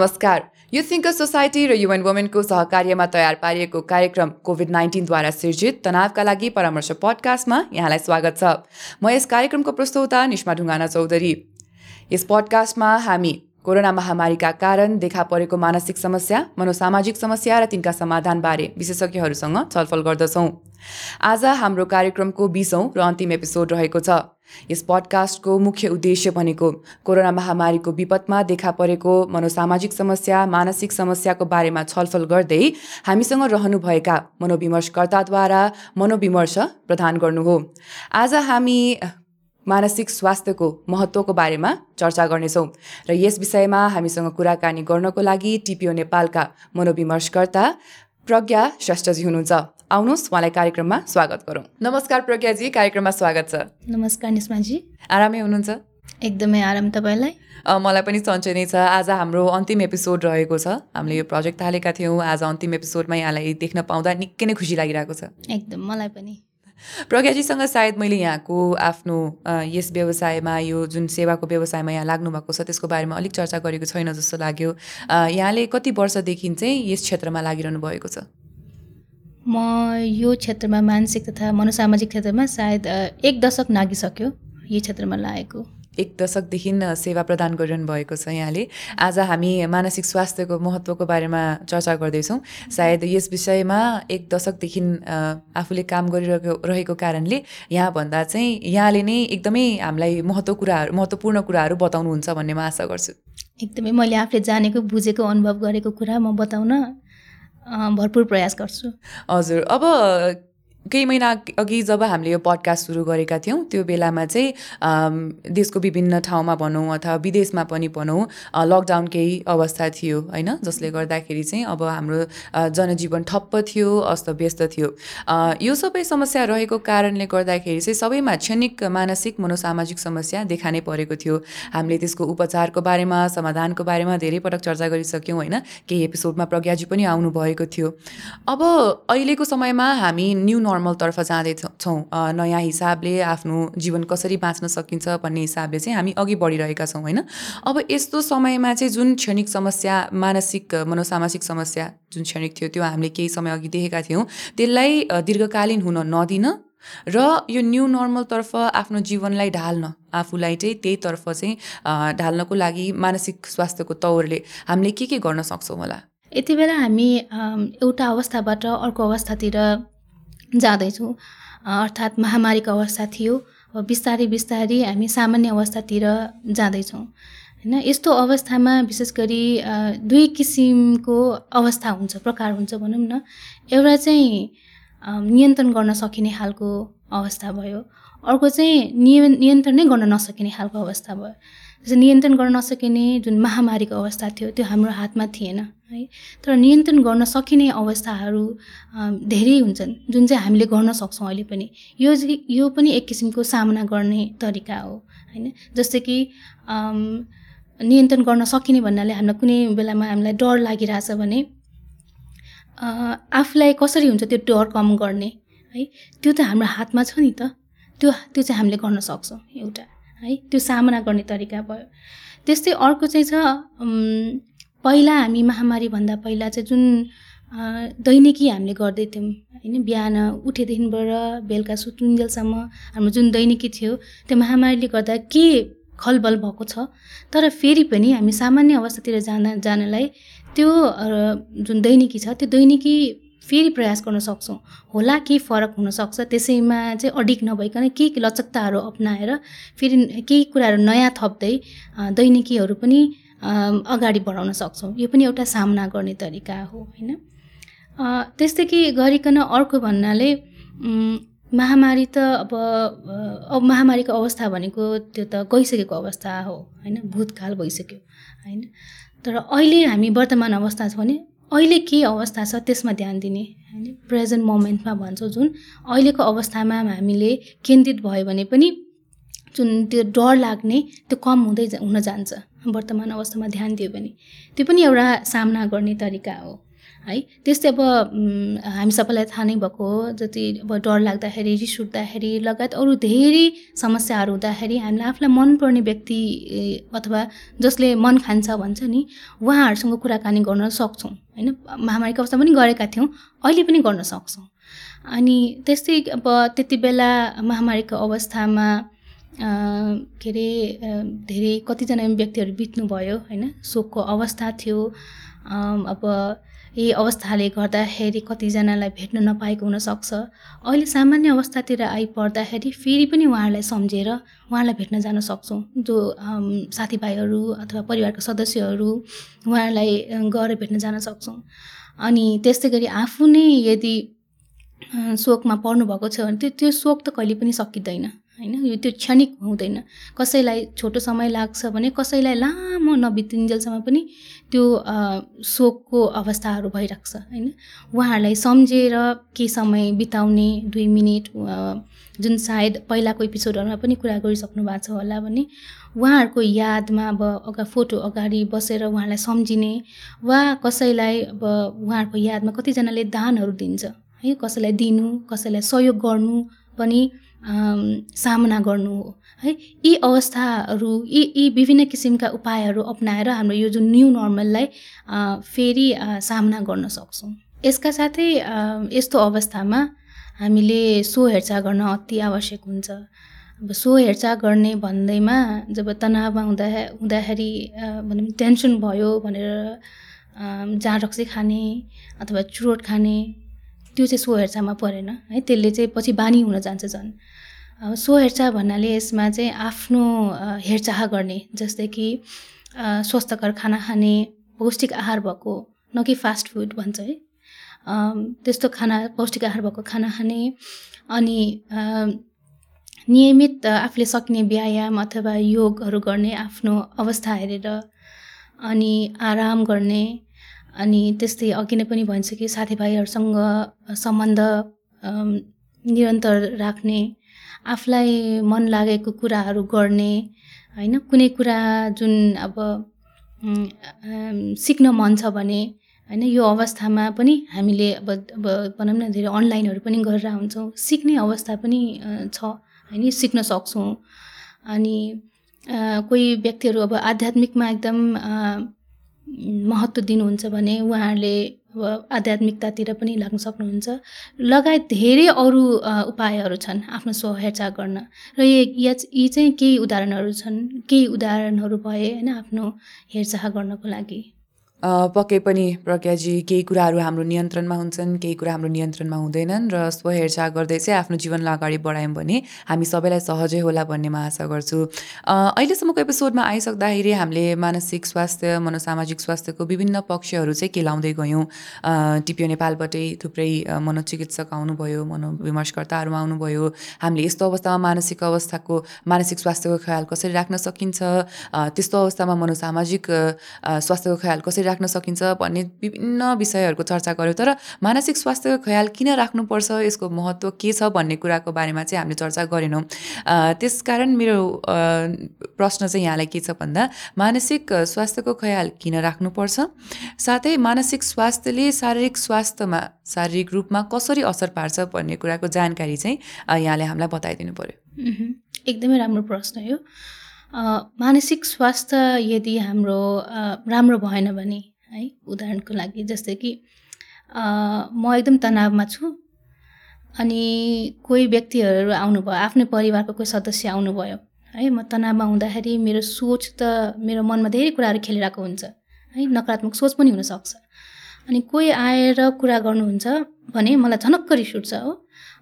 नमस्कार। यो सोसाइटी र युएन वुमेनको सहकार्यमा तयार पारिएको कार्यक्रम कोभिड नाइन्टिनद्वारा सिर्जित तनावका लागि परामर्श पडकास्टमा यहाँलाई स्वागत छ। म यस कार्यक्रमको प्रस्तुता निष्मा ढुङ्गाना चौधरी। यस पडकास्टमा हामी कोरोना महामारीका कारण देखा परेको मानसिक समस्या मनोसामाजिक समस्या र तिनका समाधानबारे विशेषज्ञहरूसँग छलफल गर्दछौँ। आज हाम्रो कार्यक्रमको बिसौँ र अन्तिम एपिसोड रहेको छ। यस पडकास्टको मुख्य उद्देश्य भनेको कोरोना महामारीको विपदमा देखा परेको मनोसामाजिक समस्या मानसिक समस्याको बारेमा छलफल गर्दै हामीसँग रहनुभएका मनोविमर्शकर्ताद्वारा मनोविमर्श प्रदान गर्नु हो। आज हामी मानसिक स्वास्थ्यको महत्त्वको बारेमा चर्चा गर्नेछौँ। र यस विषयमा हामीसँग कुराकानी गर्नको लागि टिपिओ नेपालका मनोविमर्शकर्ता प्रज्ञा श्रेष्ठजी हुनुहुन्छ। आउनुहोस् उहाँलाई कार्यक्रममा स्वागत गरौँ। नमस्कार प्रज्ञाजी कार्यक्रममा स्वागत छ। नमस्कार निस्माजी। आरामै हुनुहुन्छ? एकदमै आराम तपाईँलाई। मलाई पनि सन्चै नै छ। आज हाम्रो अन्तिम एपिसोड रहेको छ। हामीले यो प्रोजेक्ट थालेका थियौँ। आज अन्तिम एपिसोडमा यहाँलाई देख्न पाउँदा निकै नै खुसी लागिरहेको छ। एकदम मलाई पनि। प्रज्ञाजीसँग सायद मैले यहाँको आफ्नो यस व्यवसायमा यो जुन सेवाको व्यवसायमा यहाँ लाग्नु भएको छ त्यसको बारेमा अलिक चर्चा गरेको छैन जस्तो लाग्यो। यहाँले कति वर्षदेखि चाहिँ यस क्षेत्रमा लागिरहनु भएको छ? म यो क्षेत्रमा मानसिक तथा मनोसामाजिक क्षेत्रमा सायद एक दशक नागिसक्यो यो क्षेत्रमा लागेको। एक दशकदेखि सेवा प्रदान गरिरहनु भएको छ यहाँले। आज हामी मानसिक स्वास्थ्यको महत्त्वको बारेमा चर्चा गर्दैछौँ। सायद यस विषयमा एक दशकदेखि आफूले काम गरिरहेको रहेको कारणले यहाँभन्दा चाहिँ यहाँले नै एकदमै हामीलाई महत्त्व कुराहरू महत्त्वपूर्ण कुराहरू बताउनुहुन्छ भन्ने म आशा गर्छु। एकदमै मैले आफूले जानेको बुझेको अनुभव गरेको कुरा म बताउन भरपुर प्रयास गर्छु। हजुर। अब केही महिना अघि जब हामीले यो पडकास्ट सुरु गरेका थियौँ त्यो बेलामा चाहिँ देशको विभिन्न ठाउँमा भनौँ अथवा विदेशमा पनि भनौँ लकडाउन केही अवस्था थियो होइन? जसले गर्दाखेरि चाहिँ अब हाम्रो जनजीवन ठप्प थियो अस्तव्यस्त थियो। यो सबै समस्या रहेको कारणले गर्दाखेरि चाहिँ सबैमा क्षणिक मानसिक मनोसामाजिक समस्या देखा नै परेको थियो। हामीले त्यसको उपचारको बारेमा समाधानको बारेमा धेरै पटक चर्चा गरिसक्यौँ होइन? केही एपिसोडमा प्रज्ञाजी पनि आउनुभएको थियो। अब अहिलेको समयमा हामी न्यू नर्मलतर्फ जाँदैछौँ नयाँ हिसाबले आफ्नो जीवन कसरी बाँच्न सकिन्छ भन्ने हिसाबले चाहिँ हामी अघि बढिरहेका छौँ होइन? अब यस्तो समयमा चाहिँ जुन क्षणिक समस्या मानसिक मनोसामाजिक समस्या जुन क्षणिक थियो त्यो हामीले केही समय अघि देखेका थियौँ त्यसलाई दीर्घकालीन हुन नदिन र यो न्यू नर्मलतर्फ आफ्नो जीवनलाई ढाल्न आफूलाई चाहिँ त्यहीतर्फ चाहिँ ढाल्नको लागि मानसिक स्वास्थ्यको तौरले हामीले के के गर्न सक्छौँ होला? यति बेला हामी एउटा अवस्थाबाट अर्को अवस्थातिर जाँदैछौँ। अर्थात् महामारीको अवस्था थियो बिस्तारै बिस्तारै हामी सामान्य अवस्थातिर जाँदैछौँ। होइन यस्तो अवस्थामा विशेष गरी दुई किसिमको अवस्था हुन्छ प्रकार हुन्छ भनौँ न। एउटा चाहिँ नियन्त्रण गर्न सकिने खालको अवस्था भयो। अर्को चाहिँ निय नियन्त्रण नै गर्न नसकिने खालको अवस्था भयो। नियन्त्रण गर्न नसकिने जुन महामारीको अवस्था थियो त्यो हाम्रो हातमा थिएन है। तर नियन्त्रण गर्न सकिने अवस्थाहरू धेरै हुन्छन् जुन चाहिँ हामीले गर्न सक्छौँ अहिले पनि। यो यो पनि एक किसिमको सामना गर्ने तरिका हो होइन। जस्तै कि नियन्त्रण गर्न सकिने भन्नाले हामीलाई कुनै बेलामा हामीलाई डर लागिरहेछ भने आफूलाई कसरी हुन्छ त्यो डर कम गर्ने है। त्यो त हाम्रो हातमा छ नि त। त्यो त्यो चाहिँ हामीले गर्न सक्छौँ एउटा। है? त्यो सामना गर्ने तरिका भयो। त्यस्तै अर्को चाहिँ छ पहिला हामी महामारीभन्दा पहिला चाहिँ जुन दैनिकी हामीले गर्दैथ्यौँ होइन बिहान उठेदेखिबाट बेलुका सुतुन्जेलसम्म हाम्रो जुन दैनिकी थियो त्यो महामारीले गर्दा के खलबल भएको छ तर फेरि पनि हामी सामान्य अवस्थातिर जान जानलाई त्यो जुन दैनिकी छ त्यो दैनिकी फेरि प्रयास गर्न सक्छौँ। होला केही फरक हुनसक्छ त्यसैमा चाहिँ अडिक नभइकन केही लचकताहरू अप्नाएर फेरि केही कुराहरू नयाँ थप्दै दैनिकीहरू पनि अगाडि बढाउन सक्छौँ। यो पनि एउटा सामना गर्ने तरिका हो होइन? त्यस्तै कि गरिकन अर्को भन्नाले महामारी त अब अब महामारीको अवस्था भनेको त्यो त गइसकेको अवस्था हो होइन? भूतकाल भइसक्यो होइन? तर अहिले हामी वर्तमान अवस्था छ भने अहिले के अवस्था छ त्यसमा ध्यान दिने। होइन प्रेजेन्ट मोमेन्टमा भन्छौँ जुन। अहिलेको अवस्थामा हामीले केन्द्रित भयो भने पनि जुन त्यो डर लाग्ने त्यो कम हुँदै हुन जान्छ। वर्तमान अवस्थामा ध्यान दियो भने। त्यो पनि एउटा सामना गर्ने तरिका हो। है। त्यस्तै अब हामी सबैलाई थाहा नै भएको हो जति अब डर लाग्दाखेरि रिस उठ्दाखेरि लगायत अरू धेरै समस्याहरू हुँदाखेरि हामीलाई आफूलाई मनपर्ने व्यक्ति अथवा जसले मन खान्छ भन्छ नि उहाँहरूसँग कुराकानी गर्न सक्छौँ होइन? महामारीको अवस्थामा पनि गरेका थियौँ अहिले पनि गर्न सक्छौँ। अनि त्यस्तै अब त्यति बेला महामारीको अवस्थामा के अरे धेरै कतिजना व्यक्तिहरू बित्नुभयो होइन? शोकको अवस्था थियो अब यही अवस्थाले गर्दाखेरि कतिजनालाई भेट्न नपाएको हुनसक्छ। अहिले सामान्य अवस्थातिर आइपर्दाखेरि फेरि पनि उहाँहरूलाई सम्झेर उहाँलाई भेट्न जान सक्छौँ। जो साथीभाइहरू अथवा परिवारका सदस्यहरू उहाँहरूलाई गएर भेट्न जान सक्छौँ। अनि त्यस्तै गरी आफू नै यदि शोकमा पर्नुभएको छ भने त्यो त्यो शोक त कहिले पनि सकिँदैन होइन? यो त्यो क्षणिक हुँदैन। कसैलाई छोटो समय लाग्छ भने कसैलाई लामो नबितिन्जेलसम्म पनि त्यो शोकको अवस्थाहरू भइरहेको छ होइन? उहाँहरूलाई सम्झेर केही समय बिताउने दुई मिनट जुन सायद पहिलाको एपिसोडहरूमा पनि कुरा गरिसक्नु भएको छ होला भने उहाँहरूको यादमा अब अगा फोटो अगाडि बसेर उहाँलाई सम्झिने वा कसैलाई अब उहाँहरूको यादमा कतिजनाले दानहरू दिन्छ है? कसैलाई दिनु कसैलाई सहयोग गर्नु पनि सामना गर्नु हो। है यी अवस्थाहरू यी यी विभिन्न किसिमका उपायहरू अप्नाएर हाम्रो यो जुन न्यू नर्मललाई फेरि सामना गर्न सक्छौँ। यसका साथै यस्तो अवस्थामा हामीले सो हेरचाह गर्न अति आवश्यक हुन्छ। अब सो हेरचाह गर्ने भन्दैमा जब तनावमा हुँदा हुँदाखेरि भनौँ टेन्सन भयो भनेर अम, जाँड रक्सी खाने अथवा चुरोट खाने त्यो चाहिँ सो हेरचाहमा परेन है त्यसले चाहिँ पछि बानी हुन जान्छ झन्। अब सो हेरचाह भन्नाले यसमा चाहिँ आफ्नो हेरचाह गर्ने जस्तै कि स्वस्थकर खाना खाने पौष्टिक आहार भएको न कि फास्ट फुड भन्छ है। त्यस्तो खाना पौष्टिक आहार भएको खाना खाने अनि नियमित आफूले सक्ने व्यायाम अथवा योगहरू गर्ने आफ्नो अवस्था हेरेर अनि आराम गर्ने अनि त्यस्तै अघि नै पनि भनिसकेँ साथीभाइहरूसँग सम्बन्ध निरन्तर राख्ने आफूलाई मन लागेको कुराहरू गर्ने होइन? कुनै कुरा जुन अब सिक्न मन छ भने होइन? यो अवस्थामा पनि हामीले अब अब भनौँ न धेरै अनलाइनहरू पनि गरेर हुन्छौँ सिक्ने अवस्था पनि छ होइन? सिक्न सक्छौँ। अनि कोही व्यक्तिहरू अब आध्यात्मिकमा एकदम महत्त्व दिनुहुन्छ भने उहाँहरूले अब आध्यात्मिकतातिर पनि लाग्न सक्नुहुन्छ। लगायत धेरै अरू उपायहरू छन् आफ्नो स्व गर्न। र यी यी- चाहिँ केही उदाहरणहरू छन्। केही उदाहरणहरू भए होइन आफ्नो हेरचाह गर्नको लागि। पक्कै पनि प्रज्ञाजी केही कुराहरू हाम्रो नियन्त्रणमा हुन्छन् केही कुरा हाम्रो नियन्त्रणमा हुँदैनन् र स्वहेरचाह गर्दै चाहिँ आफ्नो जीवनलाई अगाडि बढायौँ भने हामी सबैलाई सहजै होला भन्ने म आशा गर्छु। अहिलेसम्मको एपिसोडमा आइसक्दाखेरि हामीले मानसिक स्वास्थ्य मनोसामाजिक स्वास्थ्यको विभिन्न पक्षहरू चाहिँ केलाउँदै गयौँ? टिपियो नेपालबाटै थुप्रै मनोचिकित्सक आउनुभयो मनोविमर्शकर्ताहरू आउनुभयो। हामीले यस्तो अवस्थामा मानसिक अवस्थाको मानसिक स्वास्थ्यको ख्याल कसरी राख्न सकिन्छ? त्यस्तो अवस्थामा मनोसामाजिक स्वास्थ्यको ख्याल कसरी राख्न सकिन्छ भन्ने विभिन्न विषयहरूको चर्चा गऱ्यौँ तर मानसिक स्वास्थ्यको ख्याल किन राख्नुपर्छ यसको महत्त्व के छ भन्ने कुराको बारेमा चाहिँ हामीले चर्चा गरेनौँ। त्यसकारण मेरो प्रश्न चाहिँ यहाँलाई के छ भन्दा मानसिक स्वास्थ्यको ख्याल किन राख्नुपर्छ? साथै मानसिक स्वास्थ्यले शारीरिक स्वास्थ्यमा शारीरिक रूपमा कसरी असर पार्छ भन्ने कुराको जानकारी चाहिँ यहाँले हामीलाई बताइदिनु पर्यो। एकदमै राम्रो प्रश्न यो। मानसिक स्वास्थ्य यदि हाम्रो राम्रो भएन भने है उदाहरणको लागि जस्तै कि म एकदम तनावमा छु अनि कोही व्यक्तिहरू आउनुभयो आफ्नै परिवारको कोही सदस्य आउनुभयो है म तनावमा हुँदाखेरि मेरो सोच त मेरो मनमा धेरै कुराहरू खेलिरहेको हुन्छ है नकारात्मक सोच पनि हुनसक्छ। अनि कोही आएर कुरा गर्नुहुन्छ भने मलाई झनक्क रिस उठ्छ हो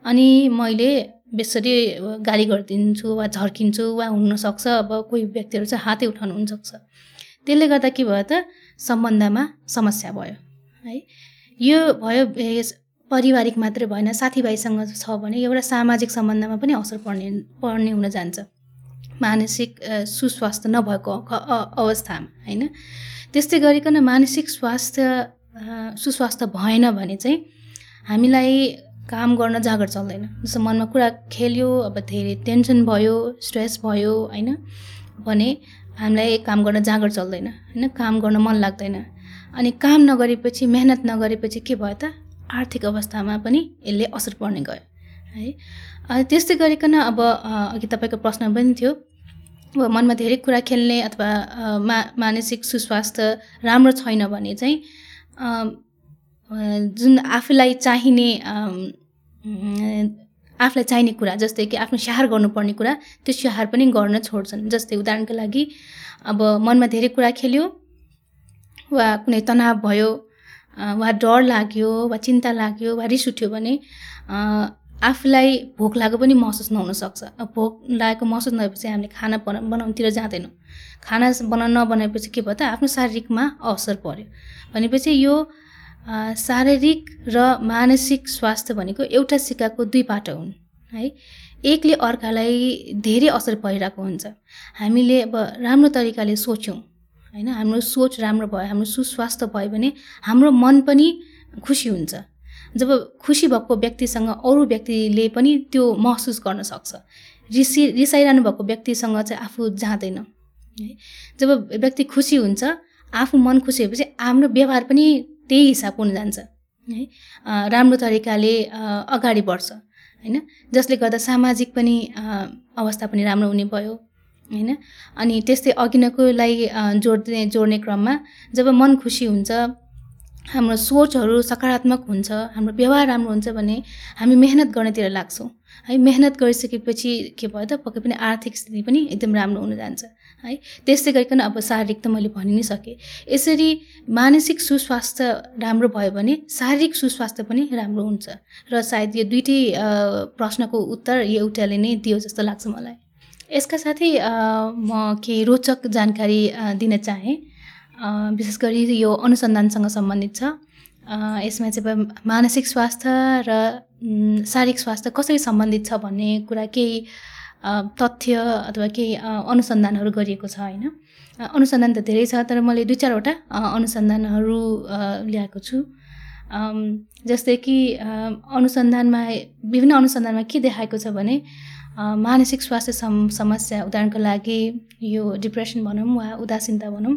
अनि मैले बेसरी गाली गरिदिन्छु वा झर्किन्छु वा हुनसक्छ अब कोही व्यक्तिहरू चाहिँ हातै उठाउनु हुनसक्छ। त्यसले गर्दा के भयो त? सम्बन्धमा समस्या भयो है? यो भयो पारिवारिक मात्रै भएन साथीभाइसँग छ भने एउटा सामाजिक सम्बन्धमा पनि असर पर्ने पर्ने हुन जान्छ। मानसिक सुस्वास्थ्य नभएको अवस्थामा होइन? त्यस्तै गरिकन मानसिक स्वास्थ्य सुस्वास्थ्य भएन भने चाहिँ हामीलाई काम गर्न जाँगर चल्दैन। जस्तो मनमा कुरा खेल्यो अब धेरै टेन्सन भयो स्ट्रेस भयो होइन? भने हामीलाई काम गर्न जाँगर चल्दैन होइन? काम गर्न मन लाग्दैन। अनि काम नगरेपछि मेहनत नगरेपछि के भयो त? आर्थिक अवस्थामा पनि यसले असर पर्ने गयो है? अनि त्यस्तै गरिकन अब अघि तपाईँको प्रश्न पनि थियो अब मनमा धेरै कुरा खेल्ने अथवा मा मानसिक सुस्वास्थ्य राम्रो छैन भने चाहिँ जुन आफूलाई चाहिने आफूलाई चाहिने कुरा जस्तै कि आफ्नो स्याहार गर्नुपर्ने कुरा त्यो स्याहार पनि गर्न छोड्छन्। जस्तै उदाहरणको लागि अब मनमा धेरै कुरा खेल्यो वा कुनै तनाव भयो वा डर लाग्यो वा चिन्ता लाग्यो वा रिस उठ्यो भने आफूलाई भोक लागेको पनि महसुस नहुनसक्छ। भोक लागेको महसुस नभएपछि हामीले खाना बना बनाउनुतिर जाँदैनौँ। खाना बनाउन नबनाएपछि के भयो त आफ्नो शारीरिकमा असर पर्यो। भनेपछि यो शारीरिक र मानसिक स्वास्थ्य भनेको एउटा सिक्काको दुई पाटो हुन् है। एकले अर्कालाई धेरै असर परिरहेको हुन्छ। हामीले अब राम्रो तरिकाले सोच्यौँ होइन। हाम्रो सोच राम्रो भयो हाम्रो सुस्वास्थ्य भयो भने हाम्रो मन पनि खुसी हुन्छ। जब खुसी भएको व्यक्तिसँग अरू व्यक्तिले पनि त्यो महसुस गर्न सक्छ। रिसी रिसाइरहनु भएको व्यक्तिसँग चाहिँ आफू जाँदैन है। जब व्यक्ति खुसी हुन्छ आफू मन खुसी भएपछि हाम्रो व्यवहार पनि त्यही हिसाब हुन जान्छ है? राम्रो तरिकाले अगाडि बढ्छ होइन? जसले गर्दा सामाजिक पनि अवस्था पनि राम्रो हुने भयो होइन? अनि त्यस्तै अघि नैकोलाई जोड्ने जोड्ने क्रममा जब मन खुसी हुन्छ हाम्रो सोचहरू सकारात्मक हुन्छ हाम्रो व्यवहार राम्रो हुन्छ भने हामी मेहनत गर्नेतिर लाग्छौँ है? मेहनत गरिसकेपछि के भयो त? पक्कै पनि आर्थिक स्थिति पनि एकदम राम्रो हुन जान्छ। है। त्यस्तै गरिकन अब शारीरिक त मैले भनि नै सकेँ। यसरी मानसिक सुस्वास्थ्य राम्रो भयो भने शारीरिक सुस्वास्थ्य पनि राम्रो हुन्छ र सायद यो दुइटै प्रश्नको उत्तर एउटाले नै दियो जस्तो लाग्छ मलाई। यसका साथै म केही रोचक जानकारी दिन चाहेँ। विशेष गरी यो अनुसन्धानसँग सम्बन्धित छ। यसमा चाहिँ मानसिक स्वास्थ्य र शारीरिक स्वास्थ्य कसरी सम्बन्धित छ भन्ने कुरा केही तथ्य अथवा केही अनुसन्धानहरू गरिएको छ होइन? अनुसन्धान त धेरै छ तर मैले दुई चारवटा अनुसन्धानहरू ल्याएको छु। जस्तै कि अनुसन्धानमा विभिन्न अनुसन्धानमा के देखाएको छ भने मानसिक स्वास्थ्य सम समस्या उदाहरणको लागि यो डिप्रेसन भनौँ वा उदासीनता भनौँ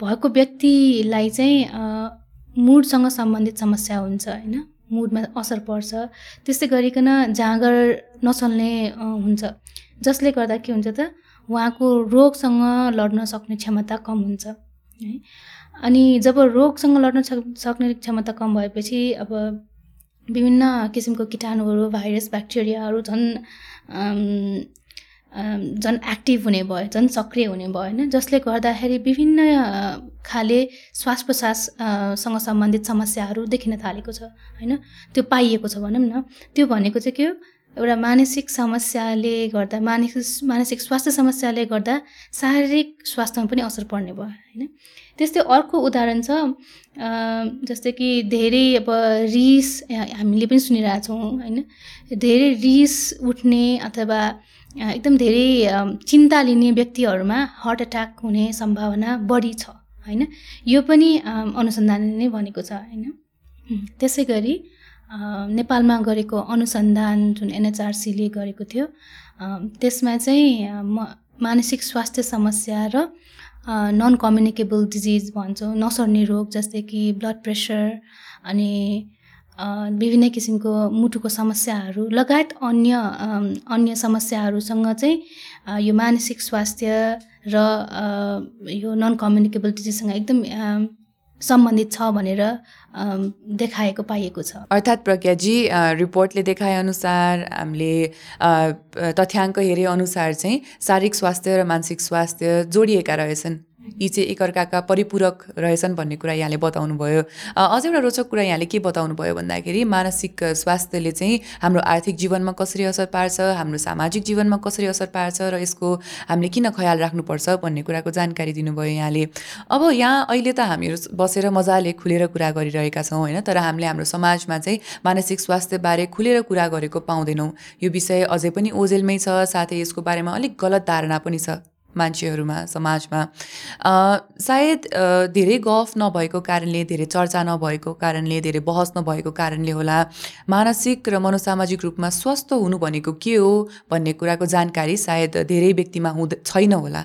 भएको व्यक्तिलाई चाहिँ मुडसँग सम्बन्धित समस्या हुन्छ होइन? मुडमा असर पर्छ। त्यस्तै गरिकन जाँगर नचल्ने हुन्छ। जसले गर्दा के हुन्छ त उहाँको रोगसँग लड्न सक्ने क्षमता कम हुन्छ है। अनि जब रोगसँग लड्न सक्ने क्षमता कम भएपछि अब विभिन्न किसिमको किटाणुहरू भाइरस ब्याक्टेरियाहरू झन् झन् एक्टिभ हुने भयो झन् सक्रिय हुने भयो होइन? जसले गर्दाखेरि विभिन्न खाले श्वास प्रश्वाससँग सम्बन्धित समस्याहरू देखिन थालेको छ होइन? त्यो पाइएको छ भनौँ न। त्यो भनेको चाहिँ के हो? एउटा मानसिक समस्याले गर्दा मानसिक मानसिक स्वास्थ्य समस्याले गर्दा शारीरिक स्वास्थ्यमा पनि असर पर्ने भयो होइन? त्यस्तै अर्को उदाहरण छ जस्तै कि धेरै अब रिस हामीले पनि सुनिरहेछौँ होइन? धेरै रिस उठ्ने अथवा एकदम धेरै चिन्ता लिने व्यक्तिहरूमा हार्ट एट्याक हुने सम्भावना बढी छ होइन? यो पनि अनुसन्धानले नै भनेको छ होइन? त्यसै गरी नेपालमा गरेको अनुसन्धान जुन एनएचआरसीले गरेको थियो त्यसमा चाहिँ म मानसिक स्वास्थ्य समस्या र नन कम्युनिकेबल डिजिज भन्छौँ नसर्ने रोग जस्तै कि ब्लड प्रेसर अनि विभिन्न किसिमको मुटुको समस्याहरू लगायत अन्य अन्य समस्याहरूसँग चाहिँ यो मानसिक स्वास्थ्य र यो नन कम्युनिकेबल डिजिजसँग एकदम सम्बन्धित छ भनेर देखाएको पाइएको छ। अर्थात् प्रज्ञाजी रिपोर्टले देखाएअनुसार हामीले तथ्याङ्क हेरेअनुसार चाहिँ शारीरिक स्वास्थ्य र मानसिक स्वास्थ्य जोडिएका रहेछन्। यी चाहिँ एकअर्काका परिपूरक रहेछन् भन्ने कुरा यहाँले बताउनु भयो अझ एउटा रोचक कुरा यहाँले के बताउनु भयो भन्दाखेरि मानसिक स्वास्थ्यले चाहिँ हाम्रो आर्थिक जीवनमा कसरी असर पार्छ हाम्रो सामाजिक जीवनमा कसरी असर पार्छ र यसको हामीले किन ख्याल राख्नुपर्छ भन्ने कुराको जानकारी दिनुभयो यहाँले। अब यहाँ अहिले त हामीहरू बसेर मजाले खुलेर कुरा गरिरहेका छौँ होइन तर हामीले हाम्रो समाजमा चाहिँ मानसिक स्वास्थ्यबारे खुलेर कुरा गरेको पाउँदैनौँ। यो विषय अझै पनि ओझेलमै छ साथै यसको बारेमा अलिक गलत धारणा पनि छ। मान्छेहरूमा समाजमा। सायद धेरै गफ नभएको कारणले धेरै चर्चा नभएको कारणले धेरै बहस नभएको कारणले होला। मानसिक र मनोसामाजिक रूपमा स्वस्थ हुनु भनेको के हो भन्ने कुराको जानकारी सायद धेरै व्यक्तिमा हुँद छैन होला।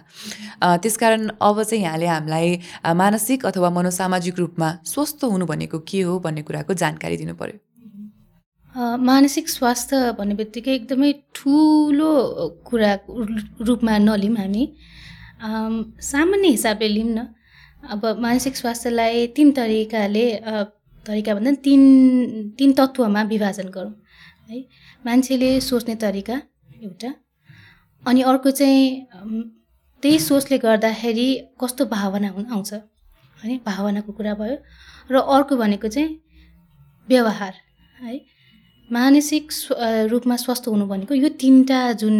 त्यसकारण अब चाहिँ यहाँले हामीलाई मानसिक अथवा मनोसामाजिक रूपमा स्वस्थ हुनु भनेको के हो भन्ने कुराको जानकारी दिनु पर्यो। अ, मानसिक स्वास्थ्य भन्ने बित्तिकै एकदमै ठुलो कुरा रूपमा नलिउँ हामी। सामान्य हिसाबले लिउँ न। अब मानसिक स्वास्थ्यलाई तिन तरिकाले तरिका भन्दा तिन तिन तत्त्वमा विभाजन गरौँ है। मान्छेले सोच्ने तरिका एउटा अनि अर्को चाहिँ त्यही सोचले गर्दाखेरि कस्तो भावना आउँछ है। भावनाको कुरा भयो र अर्को भनेको चाहिँ व्यवहार है। मानसिक रूपमा स्वस्थ हुनु भनेको यो तिनवटा जुन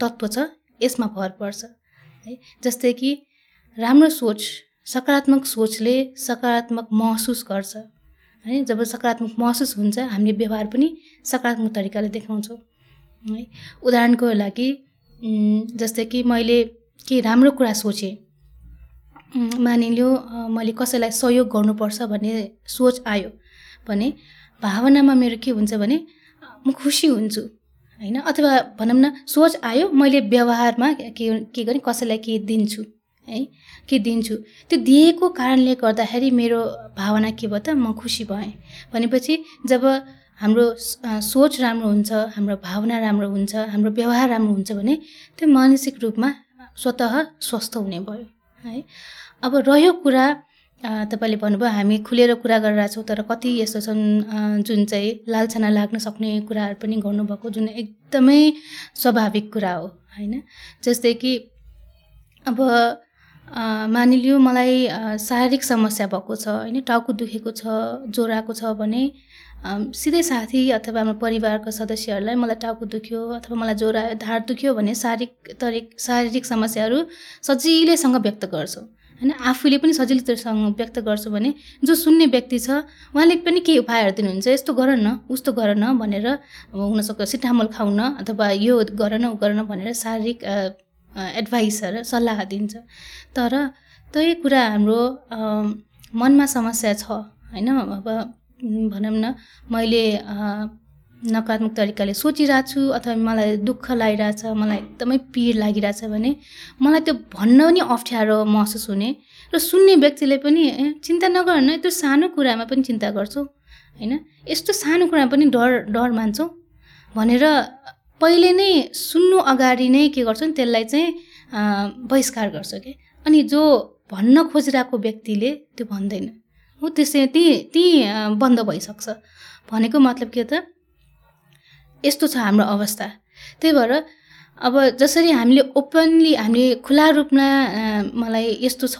तत्त्व छ यसमा भर पर्छ है। जस्तै कि राम्रो सोच सकारात्मक सोचले सकारात्मक महसुस गर्छ है। जब सकारात्मक महसुस हुन्छ हामीले व्यवहार पनि सकारात्मक तरिकाले देखाउँछौँ है। उदाहरणको लागि जस्तै कि मैले केही राम्रो कुरा सोचेँ मानिलियो मैले कसैलाई सहयोग गर्नुपर्छ भन्ने सोच आयो भने भावनामा मेरो के हुन्छ भने म खुसी हुन्छु होइन? अथवा भनौँ न सोच आयो मैले व्यवहारमा के के गरेँ कसैलाई के दिन्छु है? के दिन्छु? त्यो दिएको कारणले गर्दाखेरि मेरो भावना के भयो त म खुसी भएँ। भनेपछि जब हाम्रो सोच राम्रो हुन्छ हाम्रो भावना राम्रो हुन्छ हाम्रो व्यवहार राम्रो हुन्छ भने त्यो मानसिक रूपमा स्वतः स्वस्थ हुने भयो है? अब रह्यो कुरा तपाईँले भन्नुभयो हामी खुलेर कुरा गरिरहेछौँ तर कति यस्तो छन् जुन चाहिँ लालछना लाग्न सक्ने कुराहरू पनि गर्नुभएको जुन एकदमै स्वाभाविक कुरा हो। होइन? जस्तै कि अब मानिलियो मलाई शारीरिक समस्या भएको छ होइन? टाउको दुखेको छ ज्वरो आएको छ भने सिधै साथी अथवा हाम्रो परिवारको सदस्यहरूलाई मलाई टाउको दुख्यो अथवा मलाई ज्वरो आयो ढाड दुख्यो भने शारीरिक तरिक शारीरिक समस्याहरू सजिलैसँग व्यक्त गर्छौँ। होइन आफूले पनि सजिलैसँग व्यक्त गर्छु भने जो सुन्ने व्यक्ति छ उहाँले पनि केही उपायहरू दिनुहुन्छ। यस्तो गर न उस्तो गर न भनेर हुनसक्छ। सिटामोल खाउन अथवा यो गर न उ गर न भनेर शारीरिक एडभाइसहरू सल्लाह दिन्छ। तर त्यही कुरा हाम्रो मनमा समस्या छ। होइन अब भनौँ न मैले नकारात्मक तरिकाले सोचिरहेको छु अथवा मलाई दुःख लागिरहेछ मलाई एकदमै पिर लागिरहेछ भने मलाई त्यो भन्न पनि अप्ठ्यारो महसुस हुने र सुन्ने व्यक्तिले पनि चिन्ता नगर न यत्रो सानो कुरामा पनि चिन्ता गर्छौ। होइन? यस्तो सानो कुरामा पनि डर डर मान्छौ। भनेर पहिले नै सुन्नु अगाडि नै के गर्छौँ त्यसलाई चाहिँ बहिष्कार गर्छ कि? अनि जो भन्न खोजिरहेको व्यक्तिले त्यो भन्दैन। हो त्यसै त्यहीँ अ, बन्द भइसक्छ। भनेको मतलब के त? यस्तो छ हाम्रो अवस्था। त्यही भएर अब जसरी हामीले ओपनली हामीले खुला रूपमा मलाई यस्तो छ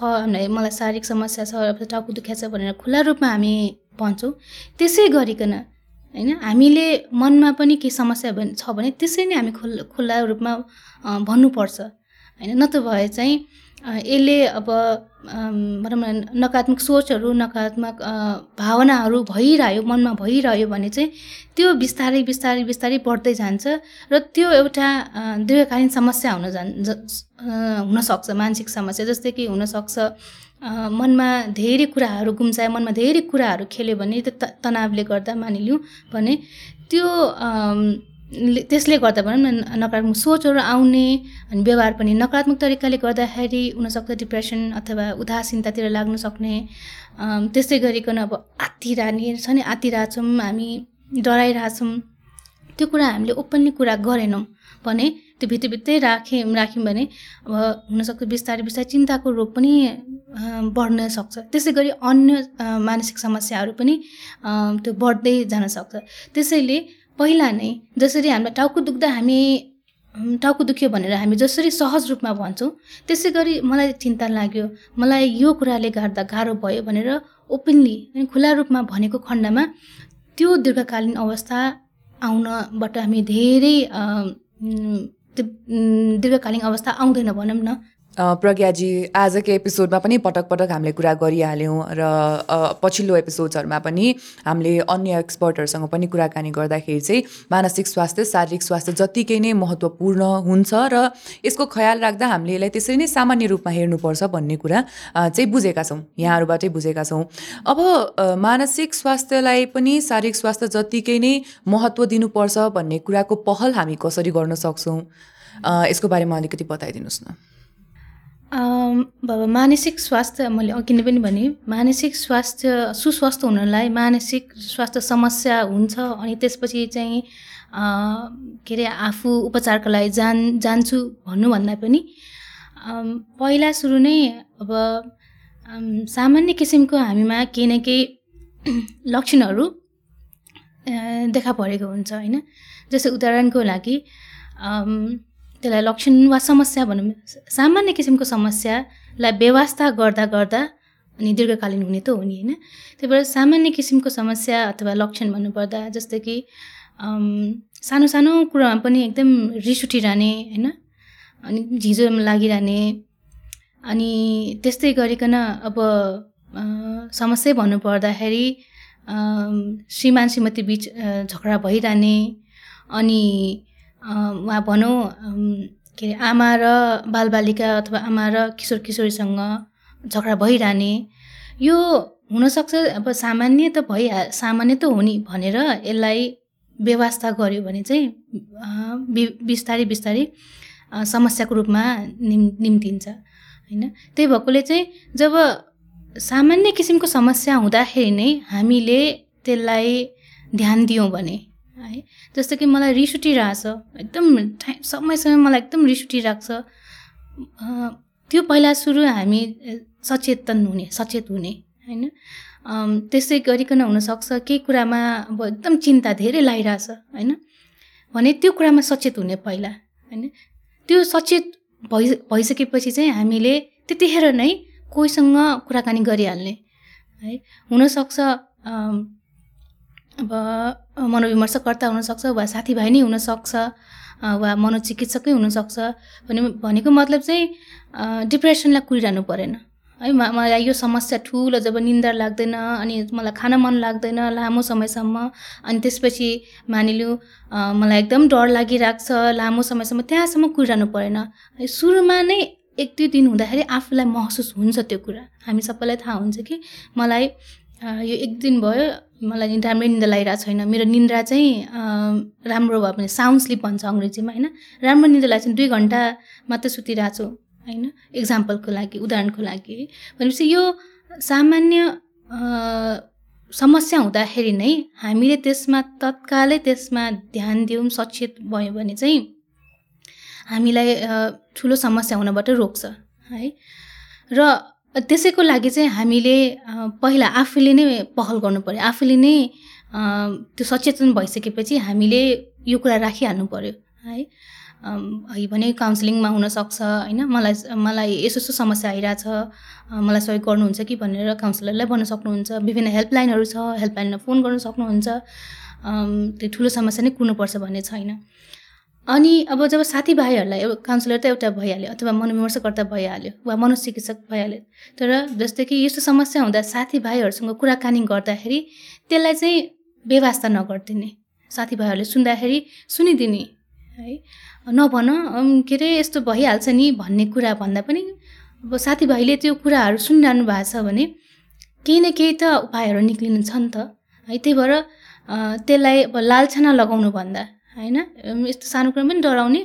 मलाई शारीरिक समस्या छ टाउको दुख्या छ भनेर खुला रूपमा हामी भन्छौँ त्यसै गरिकन होइन हामीले मनमा पनि केही समस्या छ भने त्यसै नै हामी खुल्ला खुल्ला रूपमा भन्नुपर्छ। होइन नत्र भए चाहिँ यसले अब भनौँ न नकारात्मक सोचहरू नकारात्मक भावनाहरू भइरह्यो मनमा भइरह्यो भने चाहिँ त्यो बिस्तारै बिस्तारै बिस्तारै बढ्दै जान्छ र त्यो एउटा दीर्घकालीन समस्या हुन जान हुनसक्छ मानसिक समस्या जस्तै कि हुनसक्छ। मनमा धेरै कुराहरू गुम्सायो मनमा धेरै कुराहरू खेल्यो भने त्यो तनावले गर्दा मानिलिउँ भने त्यो त्यसले गर्दा भनौँ न नकारात्मक सोचहरू आउने अनि व्यवहार पनि नकारात्मक तरिकाले गर्दाखेरि हुनसक्छ डिप्रेसन अथवा उदासीनतातिर लाग्न सक्ने। त्यस्तै गरिकन अब आत्तिरहने छ नि आत्तिरहेछौँ हामी डराइरहेछौँ। त्यो कुरा हामीले ओपनली कुरा गरेनौँ भने त्यो भित्रभित्रै राख्यौँ राख्यौँ भने अब हुनसक्छ बिस्तारै बिस्तारै चिन्ताको रोग पनि बढ्न सक्छ। त्यसै गरी अन्य मानसिक समस्याहरू पनि त्यो बढ्दै जान सक्छ। त्यसैले पहिला नै जसरी हामीलाई टाउको दुख्दा हामी टाउको दुख्यो भनेर हामी जसरी सहज रूपमा भन्छौँ त्यसै गरी मलाई चिन्ता लाग्यो मलाई यो कुराले गर्दा गाह्रो भयो भनेर ओपनली अनि खुला रूपमा भनेको खण्डमा त्यो दीर्घकालीन अवस्था आउनबाट हामी धेरै दीर्घकालीन अवस्था आउँदैन भनौँ न। प्रज्ञाजी आजकै एपिसोडमा पनि पटक पटक हामीले कुरा गरिहाल्यौँ र पछिल्लो एपिसोड्सहरूमा पनि हामीले अन्य एक्सपर्टहरूसँग पनि कुराकानी गर्दाखेरि चाहिँ मानसिक स्वास्थ्य शारीरिक स्वास्थ्य जत्तिकै नै महत्त्वपूर्ण हुन्छ र यसको ख्याल राख्दा हामीले यसलाई त्यसरी नै सामान्य रूपमा हेर्नुपर्छ भन्ने कुरा चाहिँ बुझेका छौँ यहाँहरूबाटै बुझेका छौँ। अब मानसिक स्वास्थ्यलाई पनि शारीरिक स्वास्थ्य जत्तिकै नै महत्त्व दिनुपर्छ भन्ने कुराको पहल हामी कसरी गर्न सक्छौँ? यसको बारेमा अलिकति बताइदिनुहोस् न। अब मानसिक स्वास्थ्य मैले अघि नै पनि भने मानसिक स्वास्थ्य सुस्वास्थ्य हुनलाई मानसिक स्वास्थ्य समस्या हुन्छ अनि त्यसपछि चाहिँ के अरे आफू उपचारको लागि जान जान्छु भन्नुभन्दा पनि पहिला सुरु नै अब सामान्य किसिमको हामीमा केही न केही लक्षणहरू देखा परेको हुन्छ होइन? जस्तै उदाहरणको लागि त्यसलाई लक्षण वा समस्या भनौँ। सामान्य किसिमको समस्यालाई व्यवस्था गर्दा गर्दा अनि दीर्घकालीन हुने त हो नि होइन? त्यही भएर सामान्य किसिमको समस्या अथवा लक्षण भन्नुपर्दा जस्तै कि सानो सानो कुरामा पनि एकदम रिस उठिरहने होइन? अनि झिझो लागिरहने अनि त्यस्तै गरिकन अब समस्या भन्नुपर्दाखेरि श्रीमान श्रीमती बिच झगडा भइरहने अनि वा भनौँ के अरे आमा र बालबालिका अथवा आमा र किशोर किशोरीसँग झगडा भइरहने। यो हुनसक्छ अब सामान्य त भइहा सामान्य त हो नि भनेर यसलाई व्यवस्था गऱ्यो भने चाहिँ बि- बिस्तारै बिस्तारै समस्याको रूपमा निम् निम्तिन्छ होइन? त्यही भएकोले चाहिँ जब सामान्य किसिमको समस्या हुँदाखेरि नै हामीले त्यसलाई ध्यान दियौँ भने है। जस्तो कि मलाई रिस उठिरहेछ एकदम ठा- समय समय मलाई एकदम रिस उठिरहेको छ। त्यो पहिला सुरु हामी सचेतन हुने सचेत हुने होइन? त्यसै गरिकन हुनसक्छ। केही कुरामा अब एकदम चिन्ता धेरै लागिरहेछ होइन? भने त्यो कुरामा सचेत हुने पहिला होइन? त्यो सचेत भइ भइसकेपछि चाहिँ हामीले त्यतिखेर नै कोहीसँग कुराकानी गरिहाल्ने है? हुनसक्छ अब मनोविमर्शकर्ता हुनसक्छ वा साथीभाइ नै हुनसक्छ वा मनोचिकित्सकै हुनसक्छ भने भनेको मतलब चाहिँ डिप्रेसनलाई कुरिरहनु परेन। है मलाई यो समस्या ठुलो जब निन्द्रा लाग्दैन अनि मलाई खान मन लाग्दैन लामो समयसम्म अनि त्यसपछि मानिलिउँ मलाई एकदम डर लागिरहेको छ लामो समयसम्म त्यहाँसम्म कुरिरहनु परेन। सुरुमा नै एक दुई दिन हुँदाखेरि आफूलाई महसुस हुन्छ त्यो कुरा। हामी सबैलाई थाहा हुन्छ कि मलाई यो एक दिन भयो मलाई राम्रै निन्द्रा लागिरहेको छैन। मेरो निन्द्रा चाहिँ राम्रो भयो भने साउन्ड स्लिप भन्छ अङ्ग्रेजीमा होइन? राम्रो निन्द्रा लागेको छैन दुई घन्टा मात्रै सुतिरहेको छु होइन? इक्जाम्पलको लागि उदाहरणको लागि। भनेपछि यो सामान्य समस्या हुँदाखेरि नै हामीले त्यसमा तत्कालै त्यसमा ध्यान दिउँ सचेत भयो भने चाहिँ हामीलाई ठुलो समस्या हुनबाट रोक्छ है? र त्यसैको लागि चाहिँ हामीले पहिला आफूले नै पहल गर्नु पऱ्यो आफूले नै त्यो सचेतन भइसकेपछि हामीले यो कुरा राखिहाल्नु पऱ्यो है है भने काउन्सिलिङमा हुनसक्छ होइन? मलाई मलाई यस्तो यस्तो समस्या आइरहेछ मलाई सहयोग गर्नुहुन्छ कि भनेर काउन्सिलरलाई भन्न सक्नुहुन्छ। विभिन्न हेल्पलाइनहरू छ हेल्पलाइनमा फोन गर्न सक्नुहुन्छ। त्यो ठुलो समस्या नै कुर्नुपर्छ भन्ने छैन। अनि अब जब साथीभाइहरूलाई अब काउन्सिलर त एउटा भइहाल्यो अथवा मनोविमर्शकर्ता भइहाल्यो वा मनोचिकित्सक भइहाल्यो। तर जस्तै कि यस्तो समस्या हुँदा साथीभाइहरूसँग कुराकानी गर्दाखेरि त्यसलाई चाहिँ बेवास्ता नगरिदिने साथीभाइहरूले सुन्दाखेरि सुनिदिने है। नभन के अरे यस्तो भइहाल्छ नि भन्ने कुरा भन्दा पनि अब साथीभाइले त्यो कुराहरू सुनिरहनु भएको छ भने केही न केही त उपायहरू निक्लिनु छ नि त। है त्यही भएर त्यसलाई अब लालछना लगाउनु भन्दा होइन? यस्तो सानो कुरा पनि डराउने